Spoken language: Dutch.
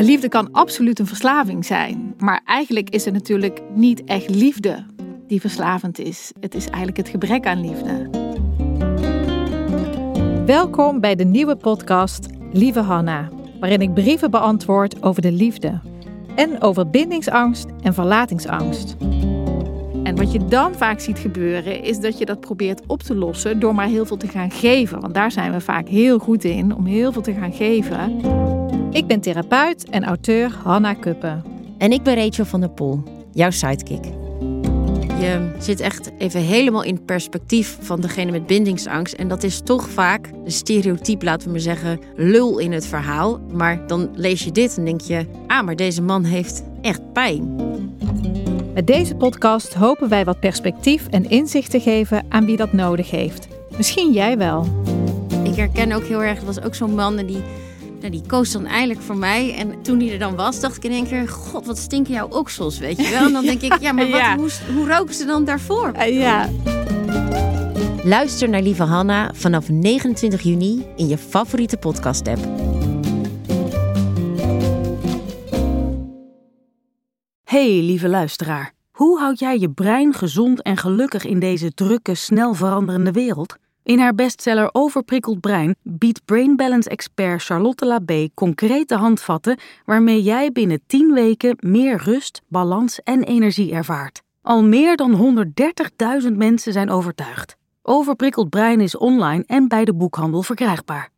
Liefde kan absoluut een verslaving zijn, maar eigenlijk is het natuurlijk niet echt liefde die verslavend is. Het is eigenlijk het gebrek aan liefde. Welkom bij de nieuwe podcast Lieve Hanna, waarin ik brieven beantwoord over de liefde en over bindingsangst en verlatingsangst. En wat je dan vaak ziet gebeuren, is dat je dat probeert op te lossen door maar heel veel te gaan geven. Want daar zijn we vaak heel goed in, om heel veel te gaan geven. Ik ben therapeut en auteur Hanna Kuppen. En ik ben Rachel van der Poel, jouw sidekick. Je zit echt even helemaal in het perspectief van degene met bindingsangst. En dat is toch vaak de stereotype, laten we maar zeggen, lul in het verhaal. Maar dan lees je dit en denk je, ah, maar deze man heeft echt pijn. Met deze podcast hopen wij wat perspectief en inzicht te geven aan wie dat nodig heeft. Misschien jij wel. Ik herken ook heel erg, er was ook zo'n man die, nou, die koos dan eindelijk voor mij. En toen hij er dan was, dacht ik in één keer, god, wat stinken jouw oksels, weet je wel. En dan denk ik, ja, maar wat, Ja. Hoe, hoe roken ze dan daarvoor? ja. Luister naar Lieve Hanna vanaf 29 juni in je favoriete podcast-app. Hey lieve luisteraar, hoe houd jij je brein gezond en gelukkig in deze drukke, snel veranderende wereld? In haar bestseller Overprikkeld Brein biedt Brain Balance expert Charlotte Labé concrete handvatten waarmee jij binnen 10 weken meer rust, balans en energie ervaart. Al meer dan 130.000 mensen zijn overtuigd. Overprikkeld Brein is online en bij de boekhandel verkrijgbaar.